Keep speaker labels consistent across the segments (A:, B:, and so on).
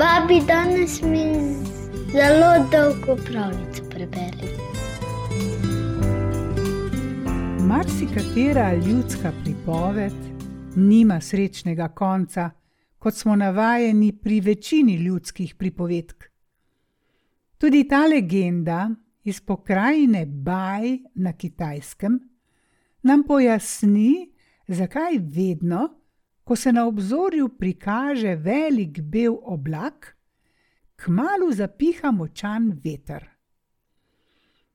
A: Babi danes mi zelo dolgo pravico prebere.
B: Marsikatera ljudska pripoved nima srečnega konca, kot smo navajeni pri večini ljudskih pripovedk. Tudi ta legenda iz pokrajine Baj na kitajskem nam pojasni, zakaj vedno, ko se na obzorju prikaže velik bel oblak, kmalu zapiha močan veter.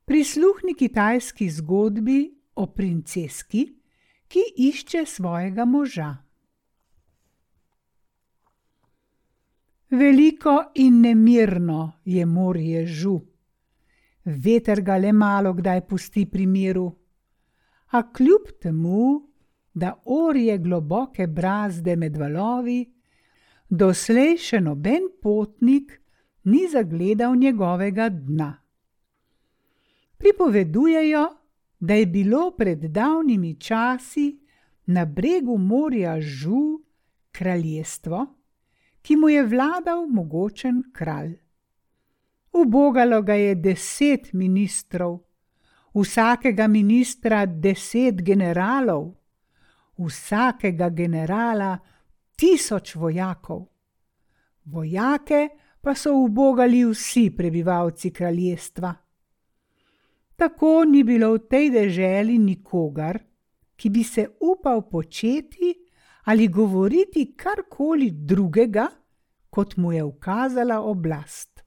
B: Prisluhni kitajski zgodbi o princeski, ki išče svojega moža. Veliko in nemirno je morje žu, veter ga le malo kdaj pusti pri miru, a kljub temu, da orje globoke brazde med valovi, doslej še noben potnik ni zagledal njegovega dna. Pripovedujejo, da je bilo pred davnimi časi na bregu morja Žu kraljestvo, ki mu je vladal mogočen kralj. Ubogalo ga je deset ministrov, vsakega ministra deset generalov, vsakega generala tisoč vojakov. Vojake pa so ubogali vsi prebivalci kraljestva. Tako ni bilo v tej deželi nikogar, ki bi se upal početi ali govoriti karkoli drugega, kot mu je ukazala oblast.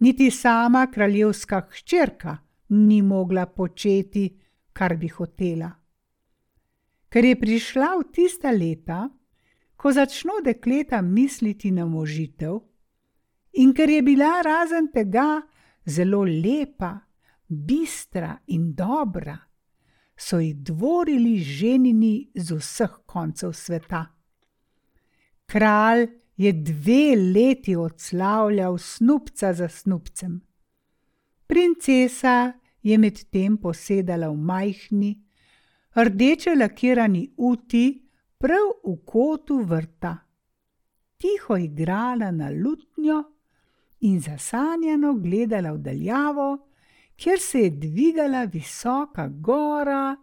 B: Niti sama kraljevska hčerka ni mogla početi, kar bi hotela. Ker je prišla v tista leta, ko začno dekleta misliti na možitev, in ker je bila razen tega zelo lepa, bistra in dobra, so ji dvorili ženini z vseh koncev sveta. Kralj je dve leti odslavljal snupca za snupcem. Princesa je medtem posedala v majhni, rdeče lakirani uti prav v kotu vrta. Tiho igrala na lutnjo in zasanjano gledala v daljavo, kjer se je dvigala visoka gora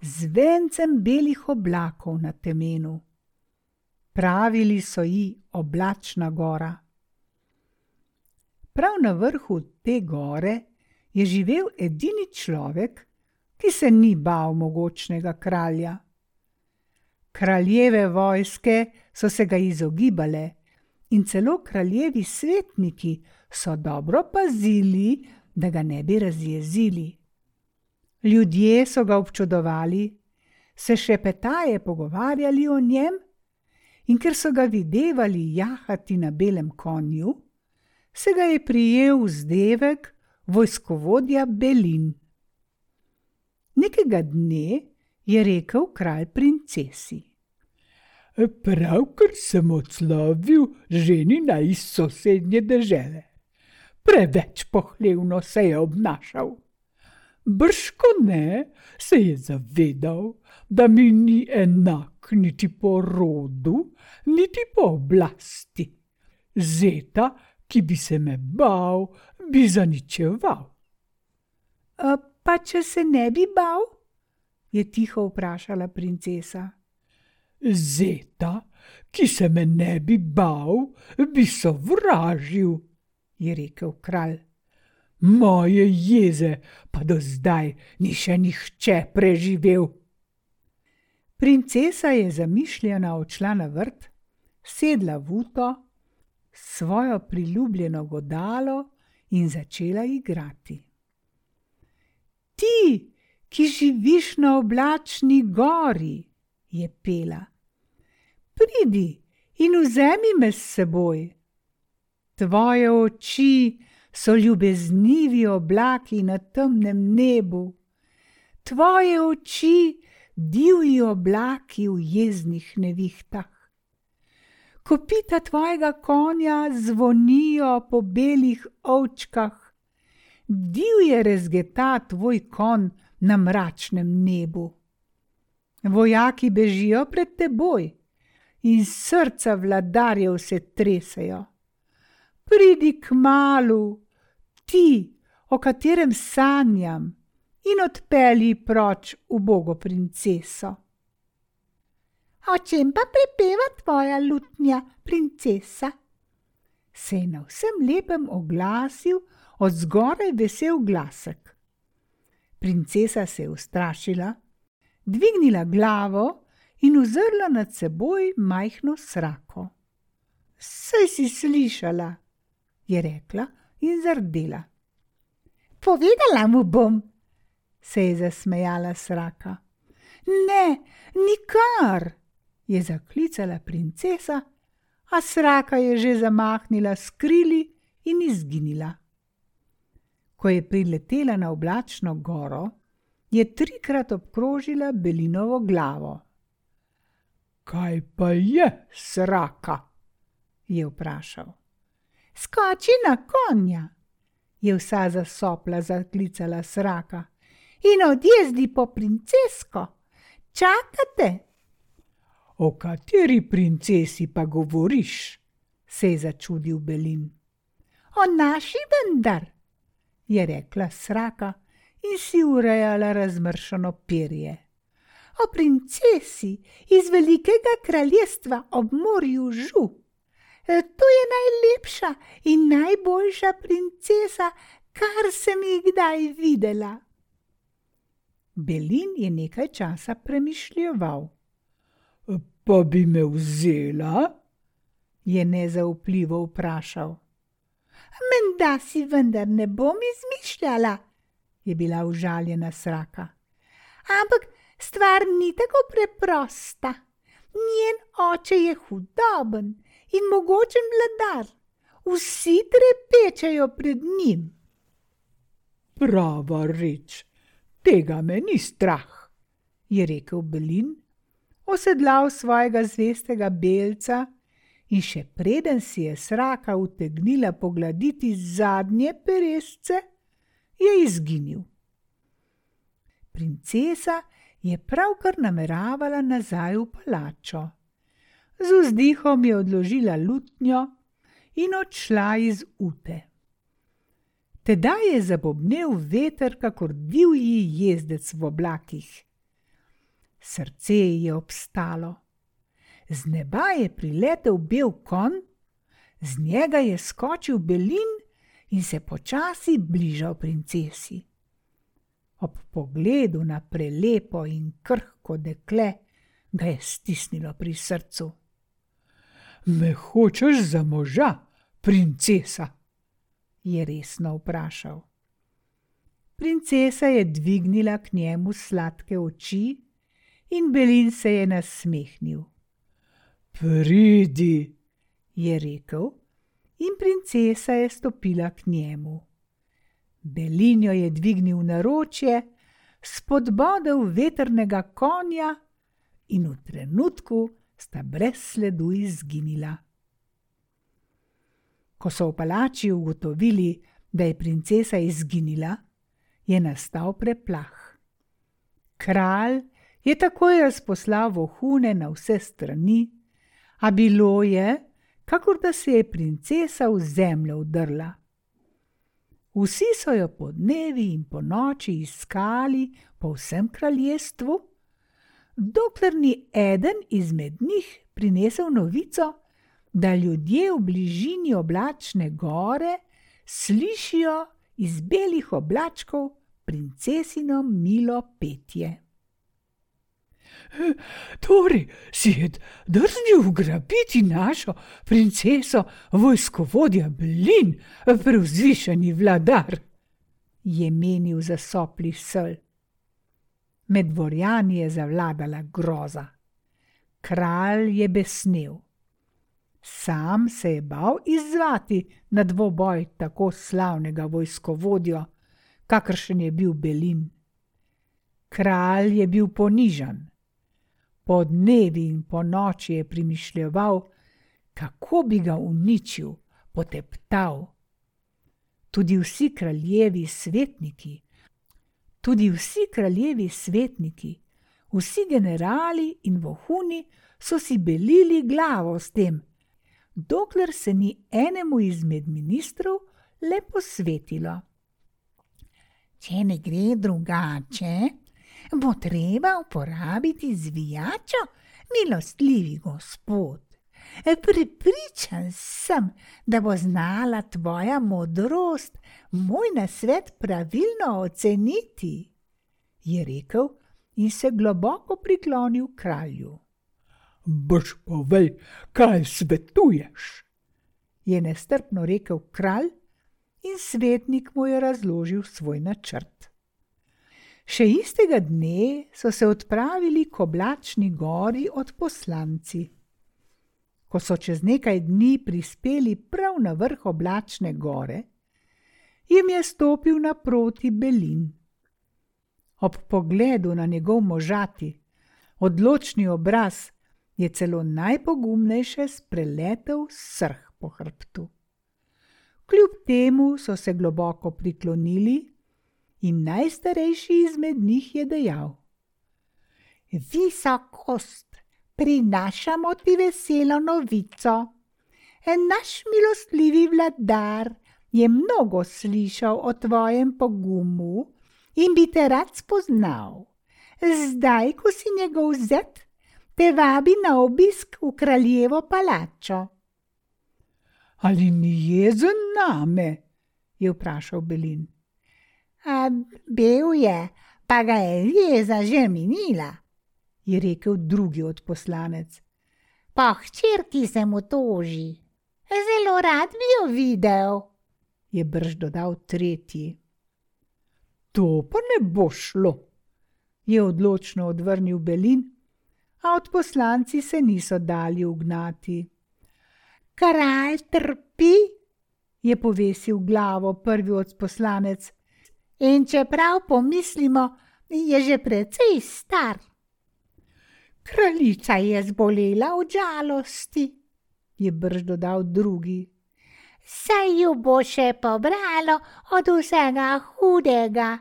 B: z vencem belih oblakov na temenu. Pravili so ji oblačna gora. Prav na vrhu te gore je živel edini človek, ki se ni bal mogočnega kralja. Kraljeve vojske so se ga izogibale, in celo kraljevi svetniki so dobro pazili, da ga ne bi razjezili. Ljudje so ga občudovali, se še petaje pogovarjali o njem, in ker so ga videvali jahati na belem konju, se ga je prijel vzdevek vojskovodja Belin. Nekega dne je rekel kralj princesi.
C: Pravkar sem odslovil ženina iz sosednje dežele preveč pohlevno se je obnašal. Brško ne, se je zavedal, da mi ni enak niti po rodu, niti po oblasti. Zeta, ki bi se me bal, bi zaničeval.
B: Pa če se ne bi bal? je tiho vprašala princesa.
C: Zeta, ki se me ne bi bal, bi sovražil
B: je rekel kralj.
C: Moje jeze pa do zdaj ni še nihče preživel.
B: Princesa je zamišljena odšla na vrt, sedla v uto, svojo priljubljeno godalo in začela igrati. Ti, ki živiš na oblačni gori, je pela, pridi in vzemi me s seboj. Tvoje oči so ljubeznivi oblaki na temnem nebu, tvoje oči divji oblaki v jeznih nevihtah. Kopita tvojega konja zvonijo po belih ovčkah, divje rezgeta tvoj kon na mračnem nebu. Vojaki bežijo pred teboj in srca vladarjev se tresajo pridi k malu, ti, o katerem sanjam, in odpelji proč ubogo princeso. O čem pa pripeva tvoja lutnja, princesa? Se je na vsem lepem oglasil od zgoraj vesel glasek. Princesa se je ustrašila, dvignila glavo in uzrla nad seboj majhno srako. Saj si slišala, je rekla in zardela. Povedala mu bom, se je zasmejala sraka. Ne, nikar, je zaklicala princesa, a sraka je že zamahnila skrili in izginila. Ko je priletela na oblačno goro, je trikrat obkrožila Belinovo glavo.
C: Kaj pa je sraka?
B: je vprašal. Skoči na konja, je vsa zasopla zaklicala sraka in odjezdi po princesko. Čakate?
C: O kateri princesi pa govoriš?
B: se je začudil Belin. O naši vendar, je rekla sraka in si urejala razmršeno perje. O princesi iz velikega kraljestva ob morju Žu. E, to je najlepša in najboljša princesa, kar sem jih kdaj videla. Belin je nekaj časa premišljeval.
C: Pa bi me vzela?
B: je nezaupljivo vprašal. Menda si vendar ne bom izmišljala, je bila užaljena sraka. Ampak stvar ni tako preprosta. Njen oče je hudoben in mogočen vladar, vsi trepečajo pred njim.
C: Prava reč, tega me ni strah,
B: je rekel Belin, osedlal svojega zvestega belca in še preden si je sraka utegnila pogladiti zadnje peresce, je izginil. Princesa je pravkar nameravala nazaj v palačo. Z vzdihom je odložila lutnjo in odšla iz ute. Tedaj je zabobnel veter, kakor divji jezdec v oblakih. Srce je obstalo. Z neba je priletel bel kon, z njega je skočil belin in se počasi bližal princesi. Ob pogledu na prelepo in krhko dekle ga je stisnilo pri srcu.
C: Me hočeš za moža, princesa?
B: je resno vprašal. Princesa je dvignila k njemu sladke oči in Belin se je nasmehnil.
C: Pridi,
B: je rekel, in princesa je stopila k njemu. Belinjo je dvignil na ročje, spodbodel veternega konja in v trenutku sta brez sledu izginila. Ko so v palači ugotovili, da je princesa izginila, je nastal preplah. Kralj je takoj razposlal vohune na vse strani, a bilo je, kakor da se je princesa v zemljo udrla. Vsi so jo po dnevi in po noči iskali po vsem kraljestvu, dokler ni eden izmed njih prinesel novico, da ljudje v bližini oblačne gore slišijo iz belih oblačkov princesino milo petje.
C: Torej, si je drznil ugrabiti našo princeso, vojskovodja Blin, preuzvišeni vladar,
B: je menil za sopli sl. Med dvorjani je zavladala groza. Kralj je besnil. Sam se je bal izzvati na dvoboj tako slavnega vojskovodjo, kakršen je bil Belin. Kralj je bil ponižen. Po dnevi in po noči je premišljal, kako bi ga uničil, poteptal. Tudi vsi kraljevi svetniki, tudi vsi kraljevi svetniki, vsi generali in vohuni so si belili glavo s tem, dokler se ni enemu izmed ministrov le posvetilo.
D: Če ne gre drugače, bo treba uporabiti zvijačo, milostljivi gospod. Pripričan sem, da bo znala tvoja modrost moj nasvet pravilno oceniti,
B: je rekel in se globoko priklonil kralju.
C: Boš povej, kaj svetuješ?
B: je nestrpno rekel kralj in svetnik mu je razložil svoj načrt. Še istega dne so se odpravili k oblačni gori od poslanci. Ko so čez nekaj dni prispeli prav na vrh oblačne gore, jim je stopil naproti Belin. Ob pogledu na njegov možati, odločni obraz, je celo najpogumnejše spreletel srh po hrbtu. Kljub temu so se globoko priklonili in najstarejši izmed njih je dejal:
D: Visokost, prinašamo ti veselo novico. En naš milostljivi vladar je mnogo slišal o tvojem pogumu in bi te rad spoznal. Zdaj, ko si njegov zet, te vabi na obisk v kraljevo palačo
C: ali ni jezen name?
B: je vprašal Belin.
D: A bil je, pa ga je jeza že minila,
B: je rekel drugi od poslanec.
D: Pa hčerki se mu toži. Zelo rad bi jo videl,
B: je brž dodal tretji.
C: To pa ne bo šlo,
B: je odločno odvrnil Belin, a od poslanci se niso dali ugnati
D: kralj trpi,
B: je povesil glavo prvi od poslanec.
D: In čeprav pomislimo, je že precej star. Kraljica je zbolela od žalosti,
B: je brž dodal drugi.
D: Saj jo bo še pobralo od vsega hudega,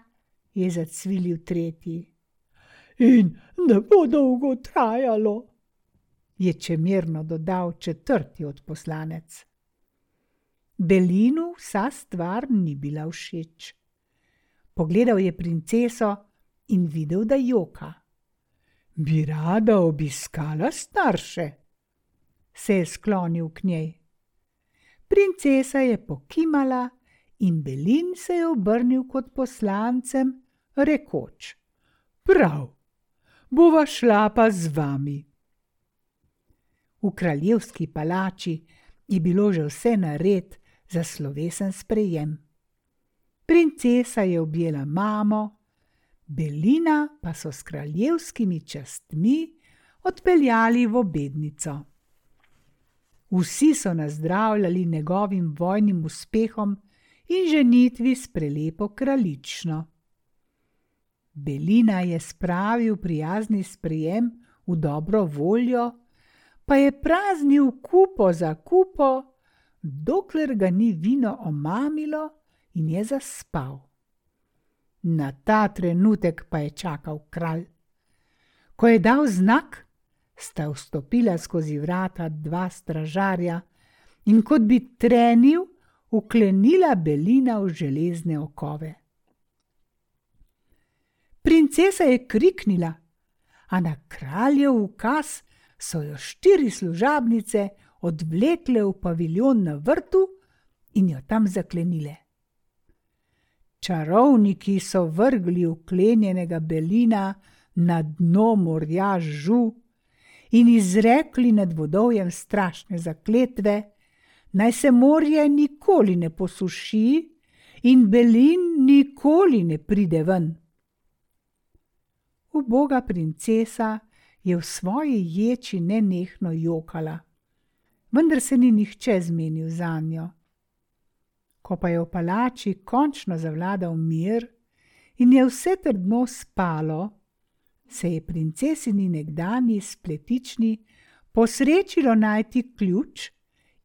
B: je zacvilil tretji.
C: In ne bo dolgo trajalo,
B: je čemerno dodal četrti od poslanec. Belinu vsa stvar ni bila všeč. Pogledal je princeso in videl, da joka.
C: Bi rada obiskala starše?
B: Se je sklonil k njej. Princesa je pokimala in Belin se je obrnil kot poslancem, rekoč:
C: Prav, bova šla pa z vami.
B: V kraljevski palači je bilo že vse nared za slovesen sprejem. Princesa je objela mamo, Belina pa so s kraljevskimi častmi odpeljali v obednico. Vsi so nazdravljali njegovim vojnim uspehom in ženitvi s prelepo kraljično. Belina je spravil prijazni sprejem v dobro voljo, pa je praznil kupo za kupo, dokler ga ni vino omamilo in je zaspal. Na ta trenutek pa je čakal kralj. Ko je dal znak, sta vstopila skozi vrata dva stražarja in kot bi trenil, uklenila belina v železne okove. Princesa je kriknila, a na kraljev ukaz so jo štiri služabnice odvlekle v paviljon na vrtu in jo tam zaklenile. Čarovniki so vrgli uklenjenega belina na dno morja žu in izrekli nad vodovjem strašne zakletve, naj se morje nikoli ne posuši in belin nikoli ne pride ven. Uboga princesa je v svoji ječi nenehno jokala, vendar se ni nihče zmenil za njo. Ko pa je v palači končno zavladal mir in je vse trdno spalo, se je princesini nekdani spletični posrečilo najti ključ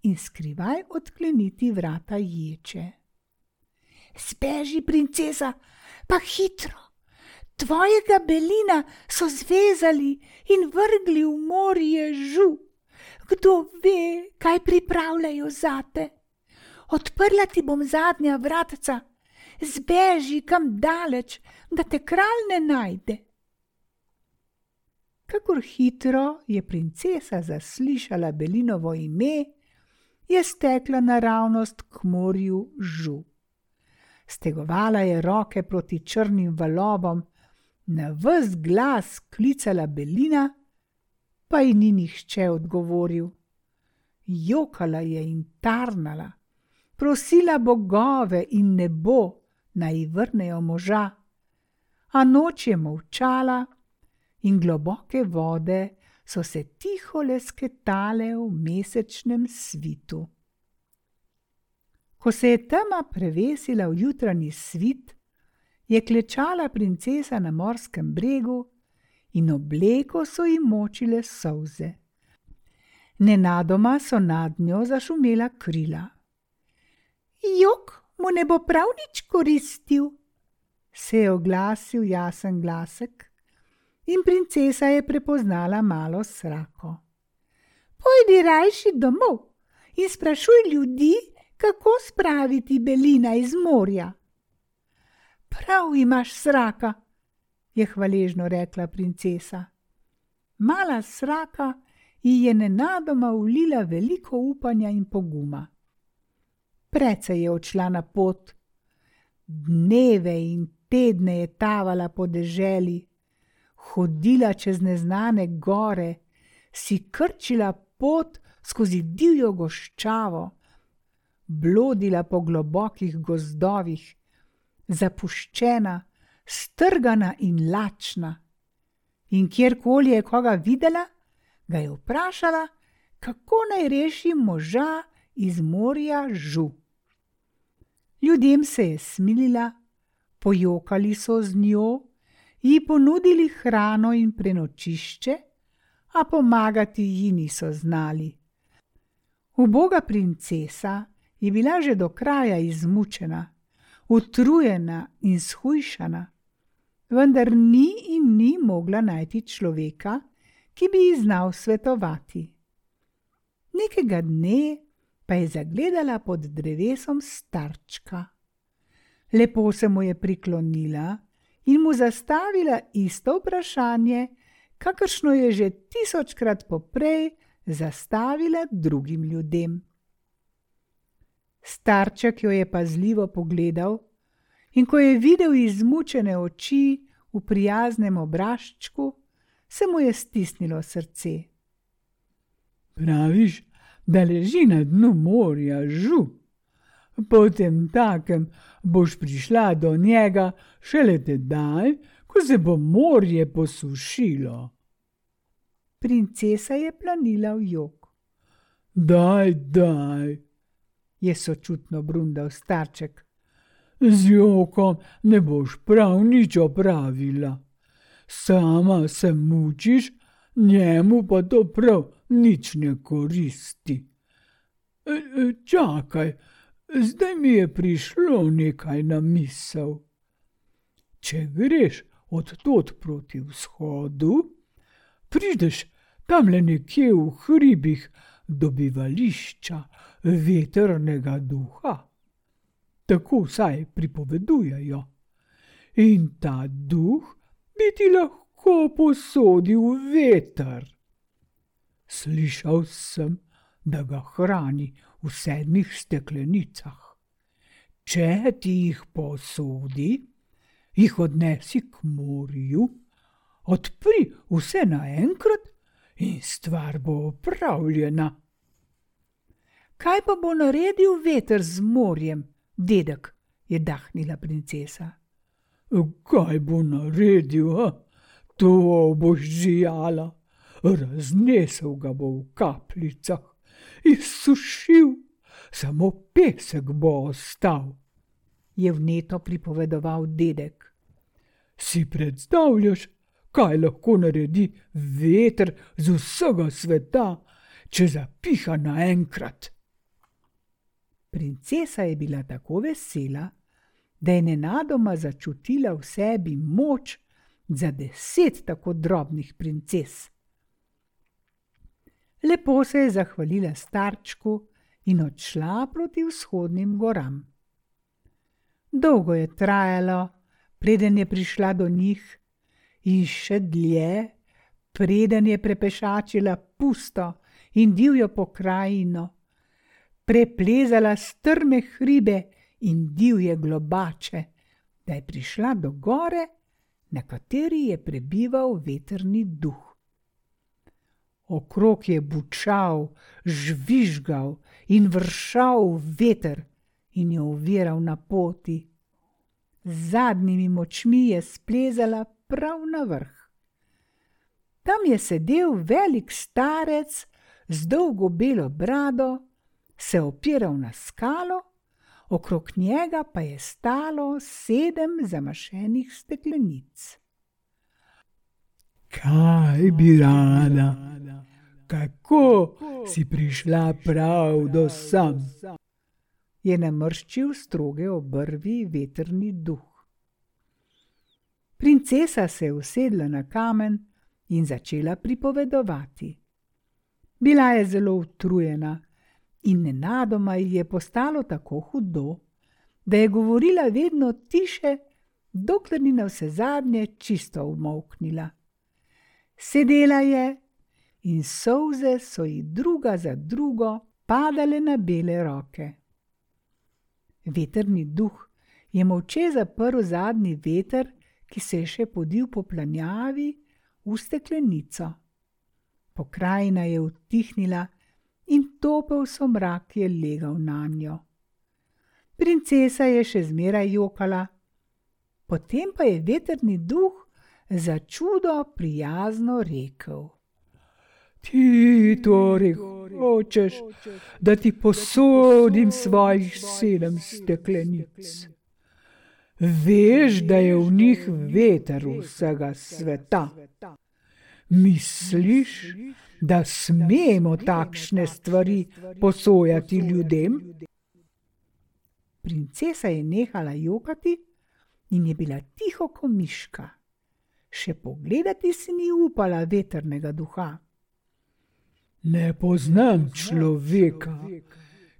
B: in skrivaj odkleniti vrata ječe.
D: Speži, princesa, pa hitro! Tvojega belina so zvezali in vrgli v morje žu, kdo ve, kaj pripravljajo zate. Odprla ti bom zadnja vratca, zbeži kam daleč, da te kralj ne najde.
B: Kakor hitro je princesa zaslišala Belinovo ime, je stekla naravnost k morju žu. Stegovala je roke proti črnim valovom, na vse glas klicala Belina, pa ji ni nihče odgovoril. Jokala je in tarnala, prosila bogove in nebo, naj vrnejo moža, a noč je molčala in globoke vode so se tiho lesketale v mesečnem svitu. Ko se je tema prevesila v jutranji svit, je klečala princesa na morskem bregu in obleko so ji močile solze. Nenadoma so nad njo zašumela krila.
D: Jok mu ne bo prav nič koristil,
B: se je oglasil jasen glasek in princesa je prepoznala malo srako.
D: Pojdi rajši domov in sprašuj ljudi, kako spraviti belina iz morja.
B: Prav imaš sraka, je hvaležno rekla princesa. Mala sraka ji je nenadoma ulila veliko upanja in poguma. Precej je odšla na pot, dneve in tedne je tavala po deželi, hodila čez neznane gore, si krčila pot skozi divjo goščavo, blodila po globokih gozdovih, zapuščena, strgana in lačna. In kjerkoli je koga videla, ga je vprašala, kako naj reši moža iz morja žu. Ljudem se je smilila, pojokali so z njo, ji ponudili hrano in prenočišče, a pomagati ji niso znali. Uboga princesa je bila že do kraja izmučena, utrujena in shujšana, vendar ni in ni mogla najti človeka, ki bi ji znal svetovati. Nekega dne pa je zagledala pod drevesom starčka. Lepo se mu je priklonila in mu zastavila isto vprašanje, kakršno je že tisočkrat poprej zastavila drugim ljudem. Starček jo je pazljivo pogledal in ko je videl izmučene oči v prijaznem obraščku, se mu je stisnilo srce.
C: Praviš, da leži na dnu morja žu. Potem takem boš prišla do njega šele tedaj, ko se bo morje posušilo.
B: Princesa je planila v jog.
C: Daj, daj,
B: je sočutno brundal starček.
C: Z jokom ne boš prav nič opravila. Sama se mučiš, njemu pa to prav nič ne koristi. E, e, čakaj, zdaj mi je prišlo nekaj na misel. Če greš od tod proti vzhodu, prideš tam le nekje v hribih do bivališča veternega duha. Tako vsaj pripovedujejo. In ta duh bi ti lahko posodil veter. Slišal sem, da ga hrani v sedmih steklenicah. Če ti jih posodi, jih odnesi k morju, odpri vse naenkrat in stvar bo opravljena.
B: Kaj pa bo naredil veter z morjem, dedek? je dahnila princesa.
C: Kaj bo naredil, a? to boš žijala raznesel ga bo v kapljicah, izsušil, samo pesek bo ostal,
B: je vneto pripovedoval dedek.
C: Si predstavljaš, kaj lahko naredi veter z vsega sveta, če zapiha naenkrat?
B: Princesa je bila tako vesela, da je nenadoma začutila v sebi moč za deset tako drobnih princes. Lepo se je zahvalila starčku in odšla proti vzhodnim goram. Dolgo je trajalo, preden je prišla do njih, in še dlje, preden je prepešačila pusto in divjo pokrajino, preplezala strme hribe in divje globače, da je prišla do gore, na kateri je prebival veterni duh. Okrog je bučal, žvižgal in vršal veter in jo uviral na poti. Z zadnjimi močmi je splezala prav na vrh. Tam je sedel velik starec z dolgo belo brado, se opiral na skalo, okrog njega pa je stalo sedem zamašenih steklenic.
C: Kaj bi rada, kako si prišla prav do sem?
B: Je namrščil stroge obrvi veterni duh. Princesa se je usedla na kamen in začela pripovedovati. Bila je zelo utrujena in nenadoma ji je postalo tako hudo, da je govorila vedno tiše, dokler ni na vse zadnje čisto umoknila. Sedela je in solze so ji druga za drugo padale na bele roke. Veterni duh je molče zaprl zadnji veter, ki se je še podil po planjavi v steklenico. Pokrajina je utihnila in topel somrak je legal na njo. Princesa je še zmeraj jokala, potem pa je veterni duh za čudo prijazno rekel:
C: Ti torej hočeš, da ti posodim svojih sedem steklenic. Veš, da je v njih veter vsega sveta. Misliš, da smemo takšne stvari posojati ljudem?
B: Princesa je nehala jokati in je bila tiho kot miška. Še pogledati si ni upala veternega duha.
C: Ne poznam človeka,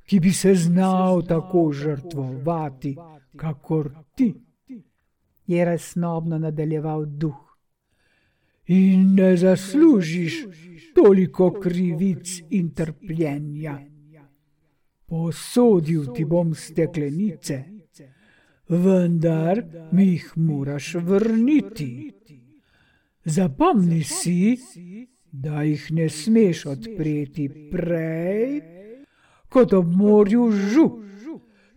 C: ki bi se znal tako žrtvovati, kakor ti,
B: je resnobno nadaljeval duh.
C: In ne zaslužiš toliko krivic in trpljenja. Posodil ti bom steklenice, vendar mi jih moraš vrniti. Zapomni si, da jih ne smeš odpreti prej, kot ob morju žu,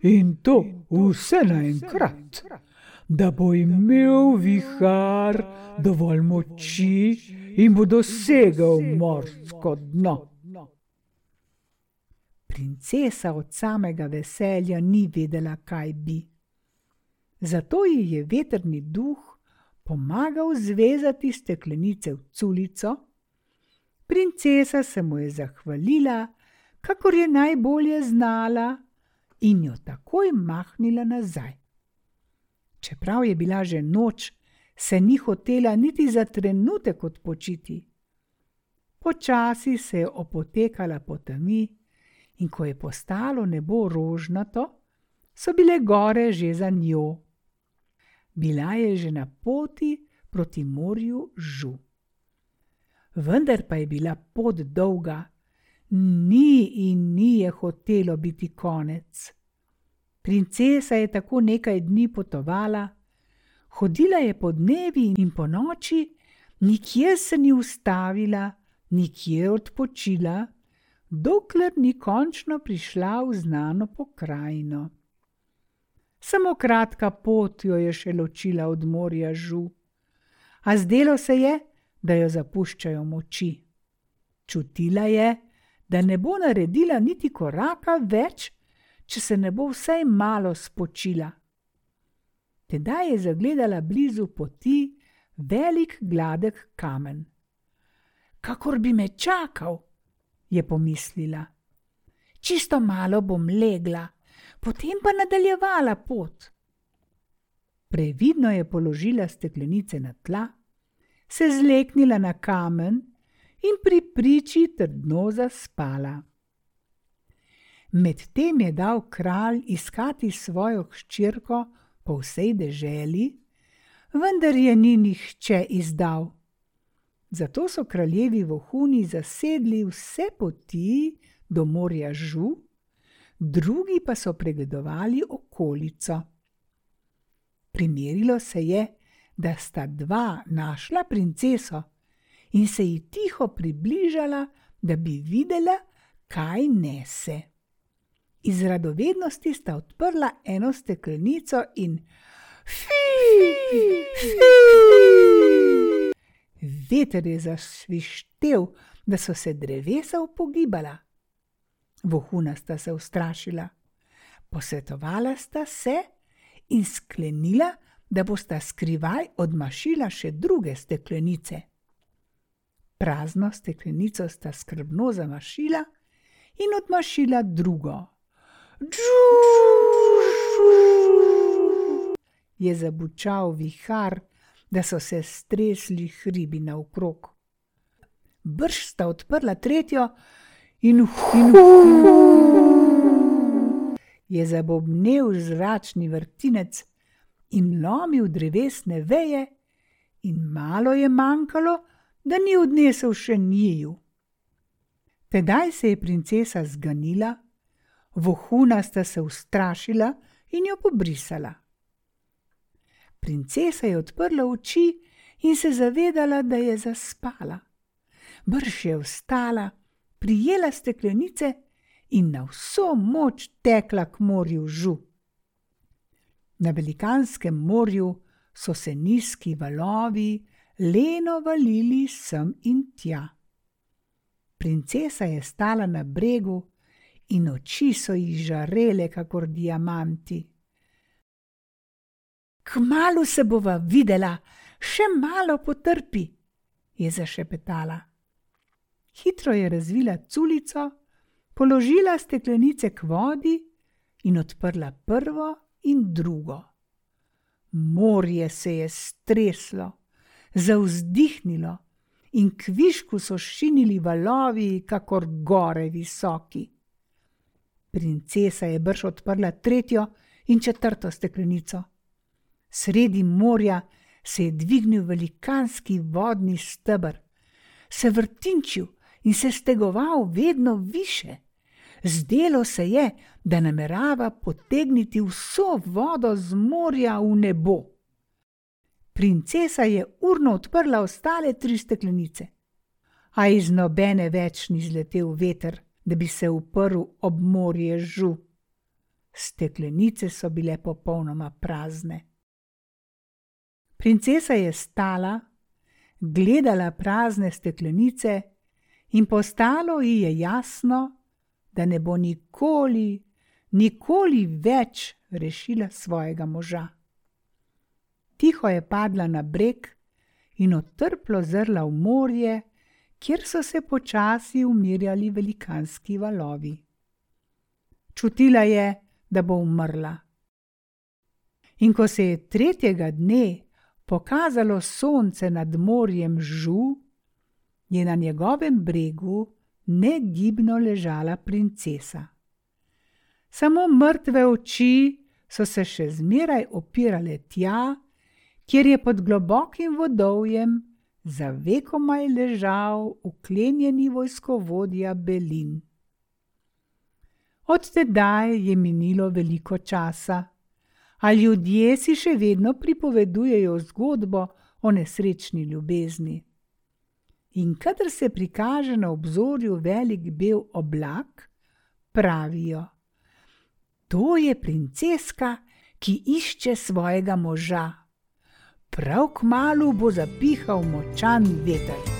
C: in to vse naenkrat, da bo imel vihar dovolj moči in bo dosegel morsko dno.
B: Princesa od samega veselja ni vedela, kaj bi. Zato ji je veterni duh pomagal zvezati steklenice v culico. Princesa se mu je zahvalila, kakor je najbolje znala, in jo takoj mahnila nazaj. Čeprav je bila že noč, se ni hotela niti za trenutek odpočiti. Počasi se je opotekala po temi, in ko je postalo nebo rožnato, so bile gore že za njo. Bila je že na poti proti morju žu. Vendar pa je bila pot dolga, ni in ni je hotelo biti konec. Princesa je tako nekaj dni potovala, hodila je po dnevi in po noči, nikjer se ni ustavila, nikjer odpočila, dokler ni končno prišla v znano pokrajino. Samo kratka pot jo je še ločila od morja žu, a zdelo se je, da jo zapuščajo moči. Čutila je, da ne bo naredila niti koraka več, če se ne bo vsaj malo spočila. Tedaj je zagledala blizu poti velik gladek kamen. Kakor bi me čakal, je pomislila. Čisto malo bom legla, potem pa nadaljevala pot. Previdno je položila steklenice na tla, se zleknila na kamen in pri priči trdno zaspala. Medtem je dal kralj iskati svojo hčerko po vsej deželi, vendar je ni nihče izdal. Zato so kraljevi vohuni zasedli vse poti do morja Žu, drugi pa so pregledovali okolico. Primerilo se je, da sta dva našla princeso in se ji tiho približala, da bi videla, kaj nese. Iz radovednosti sta odprla eno steklenico in fi, fi. Veter je zasvištev, da so se drevesa upogibala. Vohuna sta se ustrašila, posvetovala sta se in sklenila, da bosta skrivaj odmašila še druge steklenice. Prazno steklenico sta skrbno zamašila in odmašila drugo. Je zabučal vihar, da so se stresli hribi naokrog. Brž sta odprla tretjo in hu, je zabobnel zračni vrtinec in lomil drevesne veje, in malo je manjkalo, da ni odnesel še njiju. Tedaj se je princesa zganila, vohuna sta se ustrašila in jo pobrisala. Princesa je odprla oči in se zavedala, da je zaspala. Brž je vstala, prijela steklenice in na vso moč tekla k morju žu. Na velikanskem morju so se nizki valovi leno valili sem in tja. Princesa je stala na bregu in oči so ji žarele, kakor diamanti. Kmalu se bova videla, še malo potrpi, je zašepetala. Hitro je razvila culico, položila steklenice k vodi in odprla prvo in drugo. Morje se je streslo, zauzdihnilo in kvišku so šinili valovi, kakor gore visoki. Princesa je brž odprla tretjo in četrto steklenico. Sredi morja se je dvignil velikanski vodni stebr, se vrtinčil in se stegoval vedno više. Zdelo se je, da namerava potegniti vso vodo z morja v nebo. Princesa je urno odprla ostale tri steklenice, a iz nobene več ni zletel veter, da bi se uprl ob morje žu. Steklenice so bile popolnoma prazne. Princesa je stala, gledala prazne steklenice in postalo ji je jasno, da ne bo nikoli, nikoli več rešila svojega moža. Tiho je padla na breg in otrplo zrla v morje, kjer so se počasi umirjali velikanski valovi. Čutila je, da bo umrla. In ko se je tretjega dne pokazalo sonce nad morjem Žu, je na njegovem bregu negibno ležala princesa. Samo mrtve oči so se še zmeraj opirale tja, kjer je pod globokim vodovjem za vekomaj ležal uklenjeni vojskovodja Belin. Od tedaj je minilo veliko časa, a ljudje si še vedno pripovedujejo zgodbo o nesrečni ljubezni in kadar se prikaže na obzorju velik bel oblak, pravijo: To je princeska, ki išče svojega moža. Prav k malu bo zapihal močan veter.